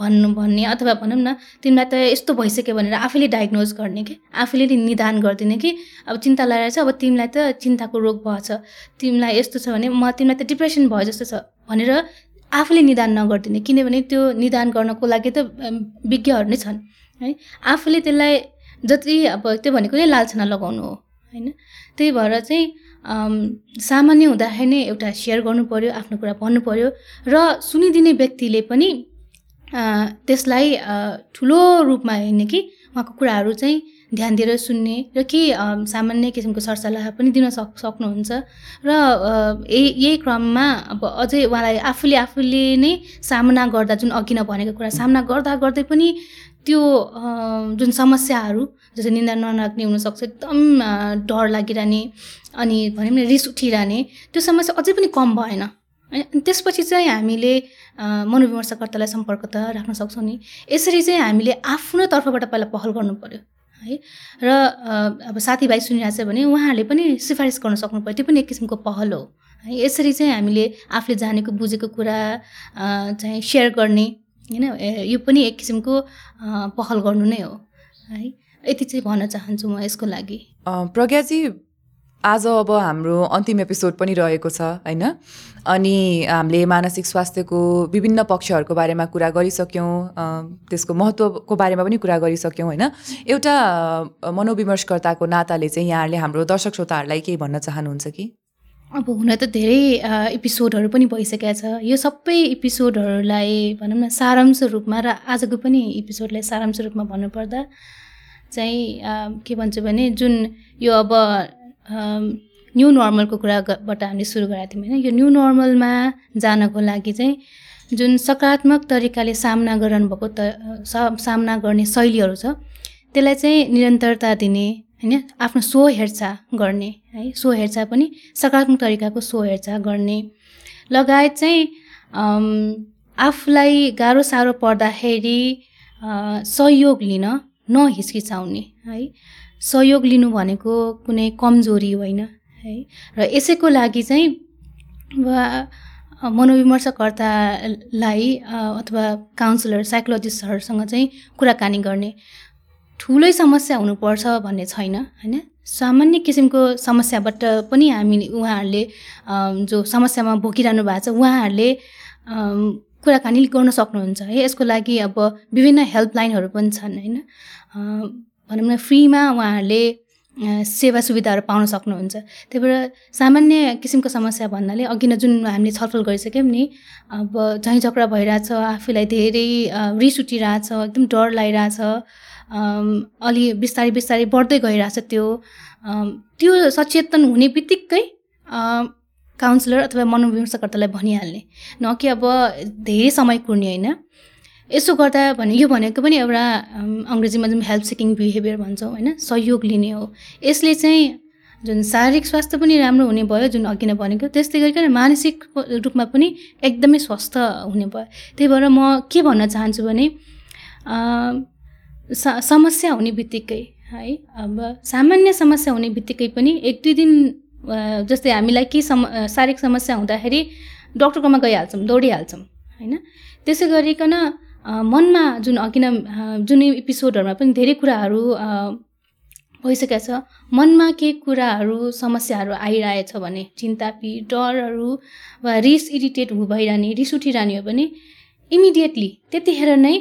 भन्नु भन्ने अथवा भनौँ न तिमीलाई त यस्तो भइसक्यो भनेर आफैले डायग्नोज गर्ने कि? आफैले निदान गरिदिने कि? अब चिन्ता लागेको छ अब तिमीलाई त चिन्ताको रोग भएछ। तिमीलाई यस्तो छ भने म तिमीलाई त डिप्रेसन भयो जस्तो छ भनेर आफूले निदान नगरिदिने। किनभने त्यो निदान गर्नको लागि त विज्ञहरू नै छन्। है? आफूले त्यसलाई जति अब त्यो भनेको नै लालछना लगाउनु हो। होइन? त्यही भएर चाहिँ सामान्य हुँदाखेरि नै एउटा सेयर गर्नु पऱ्यो आफ्नो कुरा भन्नु पऱ्यो र सुनिदिने व्यक्तिले पनि त्यसलाई ठुलो रूपमा हेर्ने कि उहाँको कुराहरू चाहिँ ध्यान दिएर सुन्ने र अम, सामान्य किसिमको सरसल्लाह पनि दिन सक् सक्नुहुन्छ र यही यही क्रममा अब अझै उहाँलाई आफूले आफूले नै सामना गर्दा जुन अघि नै भनेको कुरा सामना गर्दा गर्दै पनि त्यो जुन समस्याहरू जस्तै निन्दा नलाग्ने हुनसक्छ एकदम डर लागिरहने अनि भनौँ न रिस उठिरहने त्यो समस्या अझै पनि कम भएन। है अनि त्यसपछि चाहिँ हामीले मनोविमर्शकर्तालाई सम्पर्क त राख्न सक्छौँ नि। यसरी चाहिँ हामीले आफ्नो तर्फबाट पहिला पहल गर्नु पऱ्यो है? र अब साथीभाइ सुनिरहेको छ भने उहाँहरूले पनि सिफारिस गर्न सक्नु पऱ्यो त्यो पनि एक किसिमको पहल हो है? यसरी चाहिँ हामीले आफूले जानेको बुझेको कुरा चाहिँ सेयर गर्ने होइन यो पनि एक किसिमको पहल गर्नु नै हो है? यति चाहिँ भन्न चाहन्छु म यसको लागि। प्रज्ञाजी आज अब हाम्रो अन्तिम एपिसोड पनि रहेको छ होइन? अनि हामीले मानसिक स्वास्थ्यको विभिन्न पक्षहरूको बारेमा कुरा गरिसक्यौँ त्यसको महत्त्वको बारेमा पनि कुरा गरिसक्यौँ होइन? एउटा मनोविमर्शकर्ताको नाताले चाहिँ यहाँहरूले हाम्रो दर्शक श्रोताहरूलाई केही भन्न चाहनुहुन्छ कि? अब हुन त धेरै एपिसोडहरू पनि भइसकेका छ। यो सबै एपिसोडहरूलाई भनौँ न सारांश रूपमा र आजको पनि एपिसोडलाई सारांश रूपमा भन्नुपर्दा चाहिँ के भन्छु भने जुन यो अब न्यू नर्मलको कुराबाट हामीले सुरु गरेका थियौँ होइन यो न्यू नर्मलमा जानको लागि चाहिँ जुन सकारात्मक तरिकाले सामना गर्नुभएको त सामना गर्ने शैलीहरू छ त्यसलाई चाहिँ निरन्तरता दिने होइन? आफ्नो स्व हेरचाह गर्ने है? स्व हेरचाह पनि सकारात्मक तरिकाको स्व हेरचाह गर्ने। लगायत चाहिँ आफूलाई गाह्रो साह्रो पर्दाखेरि सहयोग लिन नहिचकिचाउने है? सहयोग लिनु भनेको कुनै कमजोरी होइन है? र यसैको लागि चाहिँ वा मनोविमर्शकर्तालाई अथवा काउन्सिलर साइकोलोजिस्टहरूसँग चाहिँ कुराकानी गर्ने। ठुलै समस्या हुनुपर्छ भन्ने छैन होइन? सामान्य किसिमको समस्याबाट पनि हामी उहाँहरूले जो समस्यामा भोगिरहनु भएको छ उहाँहरूले कुराकानी गर्न सक्नुहुन्छ है? यसको लागि अब विभिन्न हेल्पलाइनहरू पनि छन् होइन? भनौँ न फ्रीमा उहाँहरूले सेवा सुविधाहरू पाउन सक्नुहुन्छ। त्यही भएर सामान्य किसिमको समस्या भन्नाले अघि नै जुन हामीले छलफल गरिसक्यौँ नि अब झैँ झगडा भइरहेछ आफूलाई धेरै रिस उठिरहेछ एकदम डर लागिरहेछ अलि बिस्तारै बिस्तारै बढ्दै गइरहेछ त्यो। त्यो सचेतन हुने बित्तिकै काउन्सिलर अथवा मनोविमर्शकर्तालाई भनिहाल्ने। न कि अब धेरै समय कुर्ने होइन। यसो गर्दा भने यो भनेको पनि एउटा अङ्ग्रेजीमा जुन हेल्प सिकिङ बिहेभियर भन्छौँ होइन सहयोग लिने हो। यसले चाहिँ जुन शारीरिक स्वास्थ्य पनि राम्रो हुने भयो जुन अघि नै भनेको त्यस्तै गरिकन मानसिक रूपमा पनि एकदमै स्वस्थ हुने भयो। त्यही भएर म के भन्न चाहन्छु भने समस्या हुने बित्तिकै है अब सामान्य समस्या हुने बित्तिकै पनि एक दुई दिन जस्तै हामीलाई केही सम शारीरिक समस्या हुँदाखेरि डक्टरकोमा गइहाल्छौँ दौडिहाल्छौँ होइन। त्यसै गरिकन मनमा जुन अघि नै जुन एपिसोडहरूमा पनि धेरै कुराहरू भइसकेको छ। मनमा केही कुराहरू समस्याहरू आइरहेछ भने चिन्ता पीड डरहरू वा रिस इरिटेट हु भइरहने रिस उठिरहने हो भने इमिडिएटली त्यतिखेर नै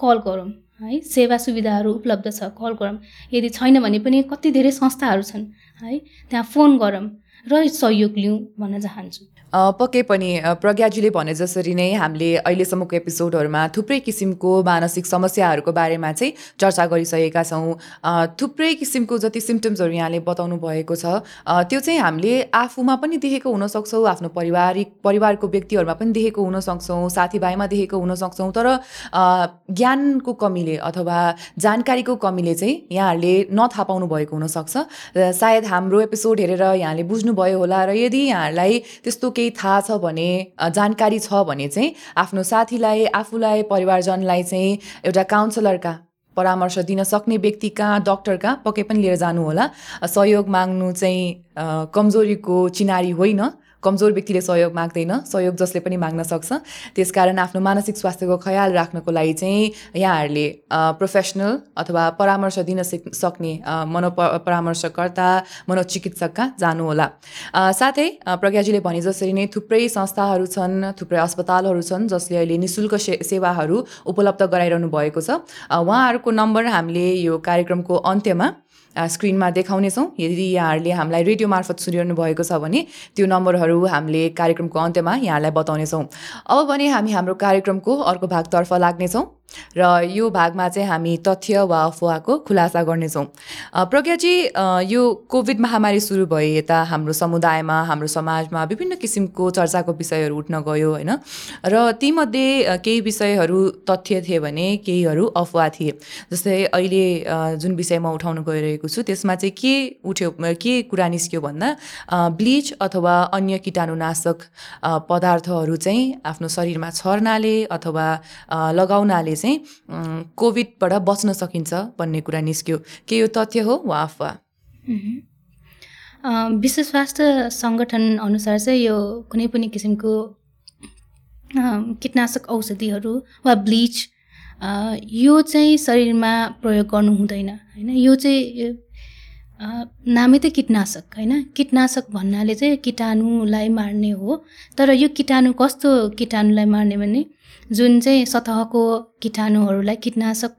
कल गरौँ है। सेवा सुविधाहरू उपलब्ध छ कल गरौँ। यदि छैन भने पनि कति धेरै संस्थाहरू छन् है त्यहाँ फोन गरौँ र सहयोग लिउँ भन्न चाहन्छु। पक्कै पनि प्रज्ञाजीले भने जसरी नै हामीले अहिलेसम्मको एपिसोडहरूमा थुप्रै किसिमको मानसिक समस्याहरूको बारेमा चाहिँ चर्चा गरिसकेका छौँ। थुप्रै किसिमको जति सिम्टम्सहरू यहाँले बताउनु भएको छ त्यो चाहिँ हामीले आफूमा पनि देखेको हुनसक्छौँ आफ्नो पारिवारिक परिवारको व्यक्तिहरूमा पनि देखेको हुनसक्छौँ साथीभाइमा देखेको हुनसक्छौँ तर ज्ञानको कमीले अथवा जानकारीको कमीले चाहिँ यहाँहरूले नथाहा पाउनु भएको हुनसक्छ। सायद हाम्रो एपिसोड हेरेर यहाँले बुझ्नुभयो होला र यदि यहाँहरूलाई त्यस्तो केही थाहा छ भने जानकारी छ भने चाहिँ आफ्नो साथीलाई आफूलाई परिवारजनलाई चाहिँ एउटा काउन्सलरका परामर्श दिन सक्ने व्यक्ति कहाँ डक्टर कहाँ पक्कै पनि लिएर जानुहोला सहयोग माग्नु चाहिँ कमजोरीको चिनारी होइन। कमजोर व्यक्तिले सहयोग माग्दैन सहयोग जसले पनि माग्न सक्छ। त्यसकारण आफ्नो मानसिक स्वास्थ्यको ख्याल राख्नको लागि चाहिँ यहाँहरूले प्रोफेसनल अथवा परामर्श दिन सिक सक्ने अ, मनो प- परामर्शकर्ता मनोचिकित्सक कहाँ जानुहोला साथै प्रज्ञाजीले भने जसरी नै थुप्रै संस्थाहरू छन् थुप्रै अस्पतालहरू छन् जसले अहिले नि शुल्क से सेवाहरू उपलब्ध गराइरहनु भएको छ। उहाँहरूको नम्बर हामीले यो कार्यक्रमको अन्त्यमा स्क्रिनमा देखाउनेछौँ। यदि यहाँहरूले हामीलाई रेडियो मार्फत सुनिरहनु भएको छ भने त्यो नम्बरहरू हामीले कार्यक्रमको अन्त्यमा यहाँलाई बताउनेछौँ। अब भने हामी हाम्रो कार्यक्रमको अर्को भागतर्फ लाग्नेछौँ। र यो भागमा चाहिँ हामी तथ्य वा अफवाहको खुलासा गर्नेछौँ। प्रज्ञाजी यो कोभिड महामारी सुरु भए यता हाम्रो समुदायमा हाम्रो समाजमा विभिन्न किसिमको चर्चाको विषयहरू उठ्न गयो होइन? र तीमध्ये केही विषयहरू तथ्य थिए भने केहीहरू अफवाह थिए। जस्तै अहिले जुन विषय म उठाउन गइरहेको छु त्यसमा चाहिँ के उठ्यो के कुरा निस्क्यो भन्दा ब्लिच अथवा अन्य कीटाणुनाशक पदार्थहरू चाहिँ आफ्नो शरीरमा छर्नाले अथवा अ, लगाउनाले चाहिँ कोभिडबाट बच्न सकिन्छ भन्ने कुरा निस्क्यो। के यो तथ्य हो वा अफवाह मह्म। अ, विश्व स्वास्थ्य सङ्गठन अनुसार चाहिँ यो कुनै पनि किसिमको कीटनाशक औषधिहरू वा ब्लिच यो चाहिँ शरीरमा प्रयोग गर्नु हुँदैन होइन? यो चाहिँ नामै त कीटनाशक होइन? कीटनाशक भन्नाले चाहिँ कीटाणुलाई मार्ने हो। तर यो कीटाणु कस्तो कीटाणुलाई मार्ने भने जुन चाहिँ सतहको कीटाणुहरूलाई कीटनाशक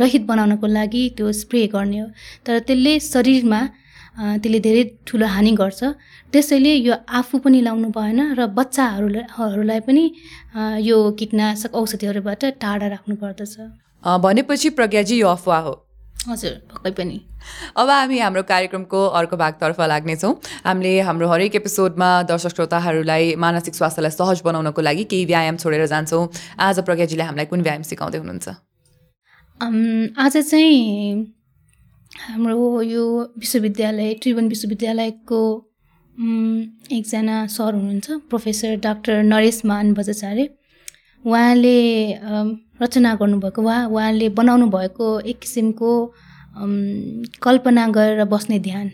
रहित बनाउनको लागि त्यो स्प्रे गर्ने हो। तर त्यसले शरीरमा त्यसले धेरै ठुलो हानि गर्छ। त्यसैले यो आफू पनि लाउनु भएन र बच्चाहरूलाई हरूलाई पनि यो कीटनाशक औषधिहरूबाट टाढा राख्नु पर्दछ। भनेपछि प्रज्ञाजी यो अफवाह हो। हजुर पक्कै पनि। अब हामी हाम्रो कार्यक्रमको अर्को भागतर्फ लाग्नेछौँ। हामीले हाम्रो हरेक एपिसोडमा दर्शक श्रोताहरूलाई मानसिक स्वास्थ्यलाई सहज बनाउनको लागि केही व्यायाम छोडेर जान्छौँ। आज प्रज्ञाजीले हामीलाई कुन व्यायाम सिकाउँदै हुनुहुन्छ? आज चाहिँ हाम्रो यो विश्वविद्यालय त्रिभुवन विश्वविद्यालयको एकजना सर हुनुहुन्छ प्रोफेसर डाक्टर नरेश मान बजाचार्य उहाँले रचना गर्नुभएको वा उहाँले बनाउनु भएको एक किसिमको कल्पना गरेर बस्ने ध्यान।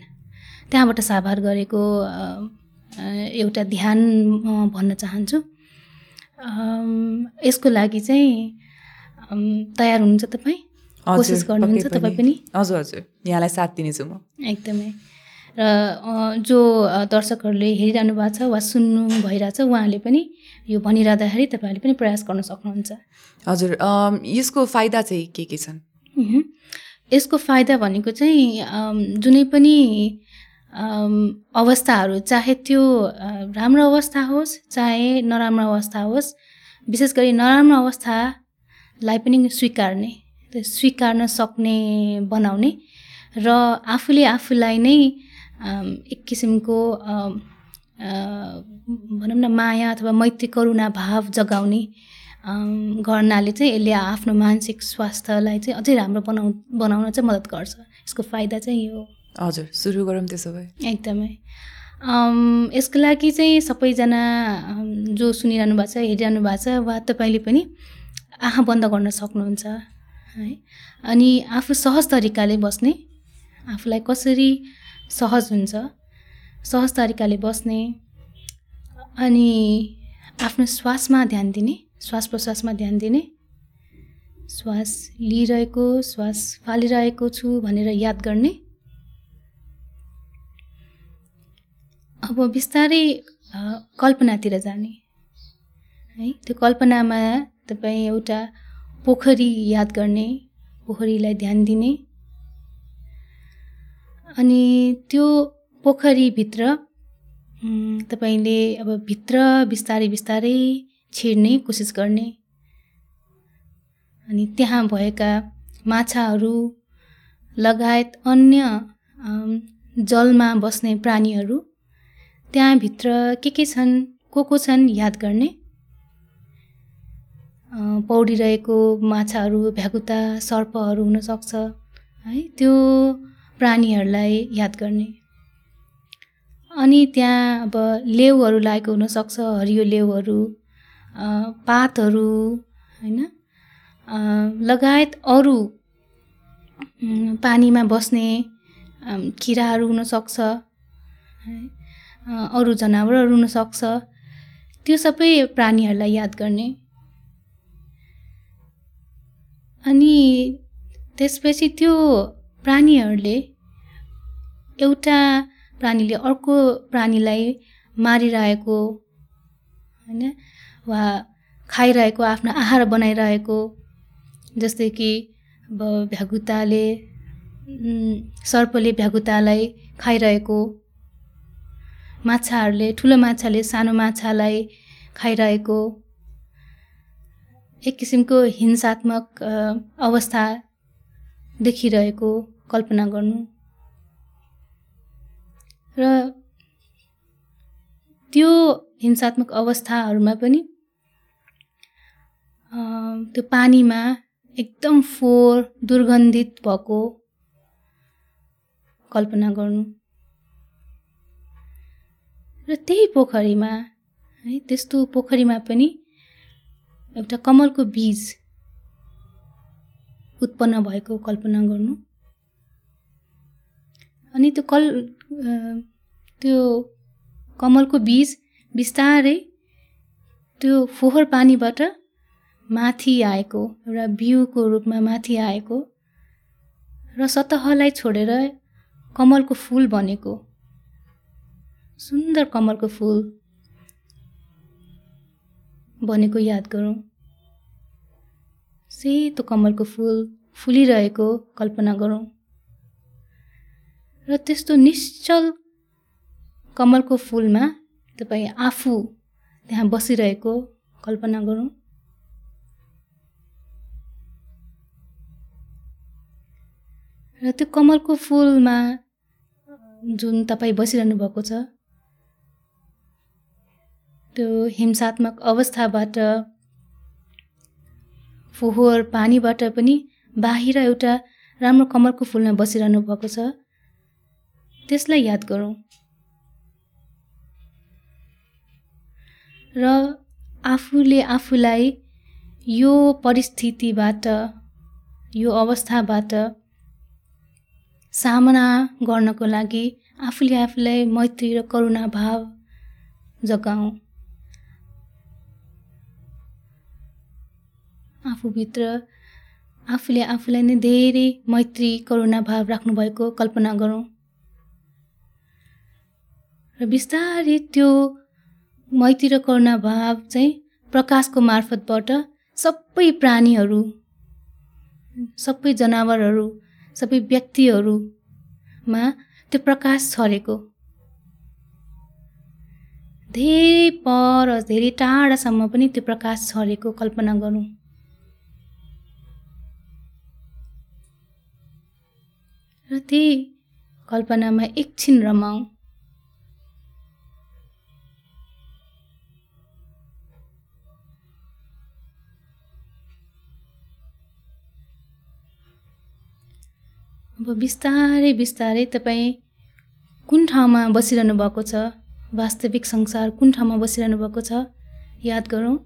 त्यहाँबाट साभार गरेको एउटा ध्यान म भन्न चाहन्छु। यसको लागि चाहिँ तयार हुनुहुन्छ तपाईँ? कोसिस गर्नुहुन्छ तपाईँ पनि। हजुर हजुर। यहाँलाई साथ दिनेछु म। एकदमै। र जो दर्शकहरूले हेरिरहनु भएको छ वा सुन्नु भइरहेछ उहाँहरूले पनि यो भनिरहँदाखेरि तपाईँहरूले पनि प्रयास गर्न सक्नुहुन्छ हजुर यसको फाइदा चाहिँ के के छन्। यसको फाइदा भनेको चाहिँ जुनै पनि अवस्थाहरू चाहे त्यो राम्रो अवस्था होस् चाहे नराम्रो अवस्था होस् विशेष गरी नराम्रो अवस्थालाई पनि स्वीकार्ने त्यो स्वीकार्न सक्ने बनाउने र आफूले आफूलाई नै एक किसिमको भनौँ न माया अथवा मैत्री करुणा भाव जगाउने गर्नाले चाहिँ यसले आफ्नो मानसिक स्वास्थ्यलाई चाहिँ अझै राम्रो बनाउ बनाउन चाहिँ मद्दत गर्छ यसको फाइदा चाहिँ यो हजुर सुरु गरौँ त्यसो भए एकदमै यसको लागि चाहिँ सबैजना जो सुनिरहनु भएको छ हेरिरहनु भएको छ वा तपाईँले पनि आँखा बन्द गर्न सक्नुहुन्छ है अनि आफू सहज तरिकाले बस्ने आफूलाई कसरी सहज हुन्छ सहज तरिकाले बस्ने अनि आफ्नो श्वासमा ध्यान दिने श्वास प्रश्वासमा ध्यान दिने श्वास लिइरहेको श्वास फालिरहेको छु भनेर याद गर्ने। अब बिस्तारै कल्पनातिर जाने। है त्यो कल्पनामा तपाईँ एउटा पोखरी याद गर्ने पोखरीलाई ध्यान दिने। अनि त्यो पोखरीभित्र तपाईँले अब भित्र बिस्तारै बिस्तारै छिर्ने कोसिस गर्ने। अनि त्यहाँ भएका माछाहरू लगायत अन्य जलमा बस्ने प्राणीहरू त्यहाँभित्र के के छन् को को छन् याद गर्ने? पौडिरहेको माछाहरू भ्यागुता सर्पहरू हुनसक्छ है त्यो प्राणीहरूलाई याद गर्ने। अनि त्यहाँ अब लेउहरू लागेको हुनसक्छ हरियो लेउहरू पातहरू होइन? लगायत अरू पानीमा बस्ने किराहरू हुनसक्छ है? अरू जनावरहरू हुनसक्छ। त्यो सबै प्राणीहरूलाई याद गर्ने। अनि त्यसपछि त्यो प्राणीहरूले एउटा प्राणीले अर्को प्राणीलाई मारिरहेको होइन? वा खाइरहेको आफ्नो आहार बनाइरहेको जस्तै कि भ्यागुताले सर्पले भ्यागुतालाई खाइरहेको माछाहरूले ठुलो माछाले सानो माछालाई खाइरहेको एक किसिमको हिंसात्मक अवस्था देखिरहेको कल्पना गर्नु। र त्यो हिंसात्मक अवस्थाहरूमा पनि त्यो पानीमा एकदम फोहोर दुर्गन्धित भएको कल्पना गर्नु। र त्यही पोखरीमा है त्यस्तो पोखरीमा पनि एउटा कमलको बीज उत्पन्न भएको कल्पना गर्नु। अनि त्यो कल त्यो कमलको बीज बिस्तारै त्यो फोहोर पानीबाट माथि आएको एउटा बिउको रूपमा माथि आएको र सतहलाई छोडेर कमलको फुल बनेको। सुन्दर कमलको फुल बनेको याद गरौँ। सेतो कमलको फुल फुलिरहेको कल्पना गरौँ। र त्यस्तो निश्चल कमलको फुलमा तपाईँ आफू त्यहाँ बसिरहेको कल्पना गरौँ। र त्यो कमलको फुलमा जुन तपाईँ बसिरहनु भएको छ त्यो हिंसात्मक अवस्थाबाट फोहोर पानीबाट पनि बाहिर एउटा राम्रो कमलको फुलमा बसिरहनु भएको छ त्यसलाई याद गरौँ। र आफूले आफूलाई यो परिस्थितिबाट यो अवस्थाबाट सामना गर्नको लागि आफूले आफूलाई मैत्री र करुणा भाव जगाउँ। आफूभित्र आफूले आफूलाई नै धेरै मैत्री करुणा भाव राख्नुभएको कल्पना गरौँ। र बिस्तारै त्यो मैत्री र करुणा भाव चाहिँ प्रकाशको मार्फतबाट सबै प्राणीहरू सबै जनावरहरू सबै व्यक्तिहरूमा त्यो प्रकाश छरेको धेरै पर धेरै टाढासम्म पनि त्यो प्रकाश छरेको कल्पना गरौँ। र त्यही कल्पनामा एकछिन रमाउँ। अब बिस्तारै बिस्तारै तपाईँ कुन ठाउँमा बसिरहनु भएको छ? वास्तविक संसार कुन ठाउँमा बसिरहनु भएको छ? याद गरौँ।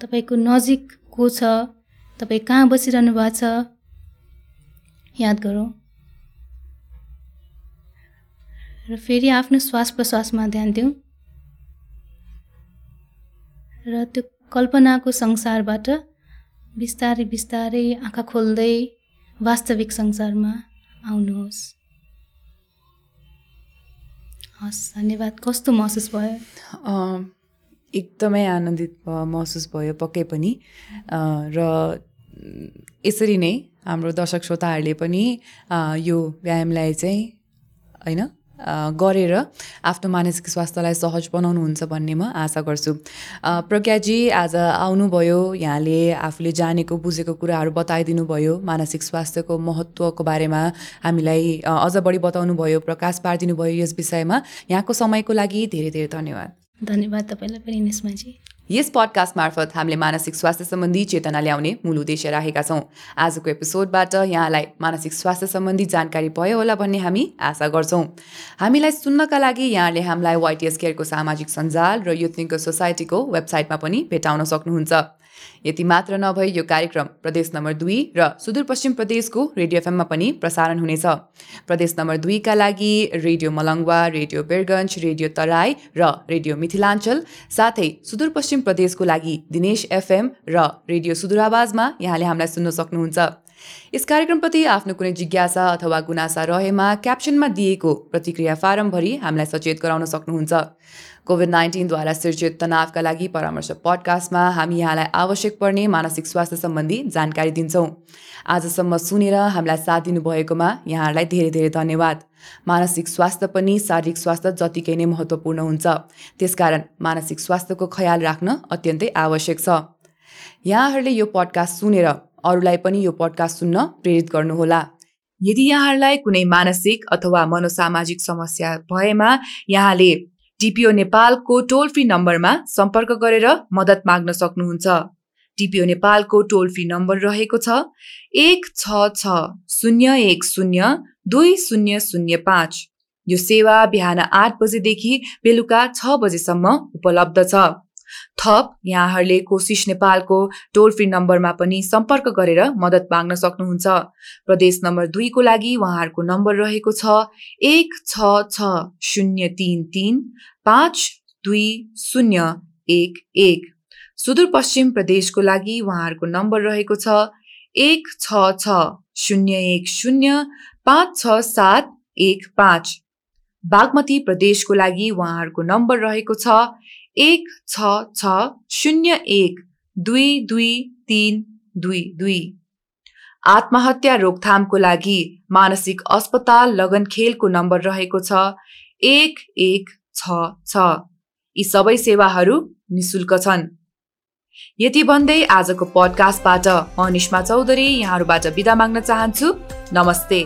तपाईँको नजिक को छ? तपाईँ कहाँ बसिरहनु भएको छ? याद गरौँ। र फेरि आफ्नो श्वास प्रश्वासमा ध्यान दिउँ। र त्यो कल्पनाको संसारबाट बिस्तारै बिस्तारै आँखा खोल्दै वास्तविक संसारमा आउनुहोस्। हस् धन्यवाद। कस्तो महसुस भयो? एकदमै आनन्दित महसुस भयो पक्कै पनि। र यसरी नै हाम्रो दर्शक श्रोताहरूले पनि यो व्यायामलाई चाहिँ होइन? गरेर आफ्नो मानसिक स्वास्थ्यलाई सहज बनाउनुहुन्छ भन्ने म आशा गर्छु। प्रज्ञाजी आज आउनुभयो यहाँले आफूले जानेको बुझेको कुराहरू बताइदिनु भयो मानसिक स्वास्थ्यको महत्त्वको बारेमा हामीलाई अझ बढी बताउनु भयो प्रकाश पारिदिनु भयो यस विषयमा। यहाँको समयको लागि धेरै धेरै धन्यवाद। धन्यवाद तपाईँलाई पनि निस्माजी। यस पडकास्ट मार्फत हामीले मानसिक स्वास्थ्य सम्बन्धी चेतना ल्याउने मूल उद्देश्य राखेका छौँ। आजको एपिसोडबाट यहाँलाई मानसिक स्वास्थ्य सम्बन्धी जानकारी भयो होला भन्ने हामी आशा गर्छौँ। हामीलाई सुन्नका लागि यहाँले हामीलाई वाइटिएस केयरको सामाजिक सञ्जाल र युथनिको सोसाइटीको वेबसाइटमा पनि भेटाउन सक्नुहुन्छ। यति मात्र नभई यो कार्यक्रम प्रदेश नम्बर दुई र सुदूरपश्चिम प्रदेशको रेडियो एफएममा पनि प्रसारण हुनेछ। प्रदेश नम्बर दुईका लागि radio Malangwa radio Birgunj radio Tarai र रेडियो मिथिलाञ्चल साथै सुदूरपश्चिम प्रदेशको लागि दिनेश एफएम र रेडियो सुदूरावाजमा यहाँले हामीलाई सुन्न सक्नुहुन्छ। यस कार्यक्रमप्रति आफ्नो कुनै जिज्ञासा अथवा गुनासा रहेमा क्याप्सनमा दिएको प्रतिक्रिया फारम भरि हामीलाई सचेत गराउन सक्नुहुन्छ। कोभिड नाइन्टिनद्वारा सिर्जित तनावका लागि परामर्श पडकास्टमा हामी यहाँलाई आवश्यक पर्ने मानसिक स्वास्थ्य सम्बन्धी जानकारी दिन्छौँ। आजसम्म सुनेर हामीलाई साथ दिनुभएकोमा यहाँहरूलाई धेरै धेरै धन्यवाद। मानसिक स्वास्थ्य पनि शारीरिक स्वास्थ्य जतिकै नै महत्त्वपूर्ण हुन्छ। त्यसकारण मानसिक स्वास्थ्यको ख्याल राख्न अत्यन्तै आवश्यक छ। यहाँहरूले यो पडकास्ट सुनेर अरूलाई पनि यो पडकास्ट सुन्न प्रेरित गर्नुहोला। यदि यहाँहरूलाई कुनै मानसिक अथवा मनोसामाजिक समस्या भएमा यहाँले डिपिओ नेपालको टोल फ्री नम्बरमा सम्पर्क गरेर मद्दत माग्न सक्नुहुन्छ। डिपिओ नेपालको टोल फ्री नम्बर रहेको छ एक छ छ शून्य एक शून्य दुई शून्य शून्य पाँच। यो सेवा बिहान आठ बजेदेखि बेलुका छ बजेसम्म उपलब्ध छ। थप यहाँहरूले कोसिस नेपालको टोल फ्री नम्बरमा पनि सम्पर्क गरेर मद्दत माग्न सक्नुहुन्छ। प्रदेश नम्बर दुईको लागि उहाँहरूको नम्बर रहेको छ एक छ छ शून्य तिन तिन पाँच दुई शून्य एक एक। सुदूरपश्चिम प्रदेशको लागि उहाँहरूको नम्बर रहेको छ एक छ छ शून्य एक शून्य पाँच छ सात एक पाँच। बागमती प्रदेशको लागि उहाँहरूको नम्बर रहेको छ एक छ छ शून्य एक दुई दुई तिन दुई दुई। आत्महत्या रोकथामको लागि मानसिक अस्पताल लगनखेलको नम्बर रहेको छ एक एक छ यी सबै सेवाहरू निशुल्क छन्। यति भन्दै आजको पडकास्टबाट म निष्मा चौधरी यहाँहरूबाट बिदा माग्न चाहन्छु। नमस्ते।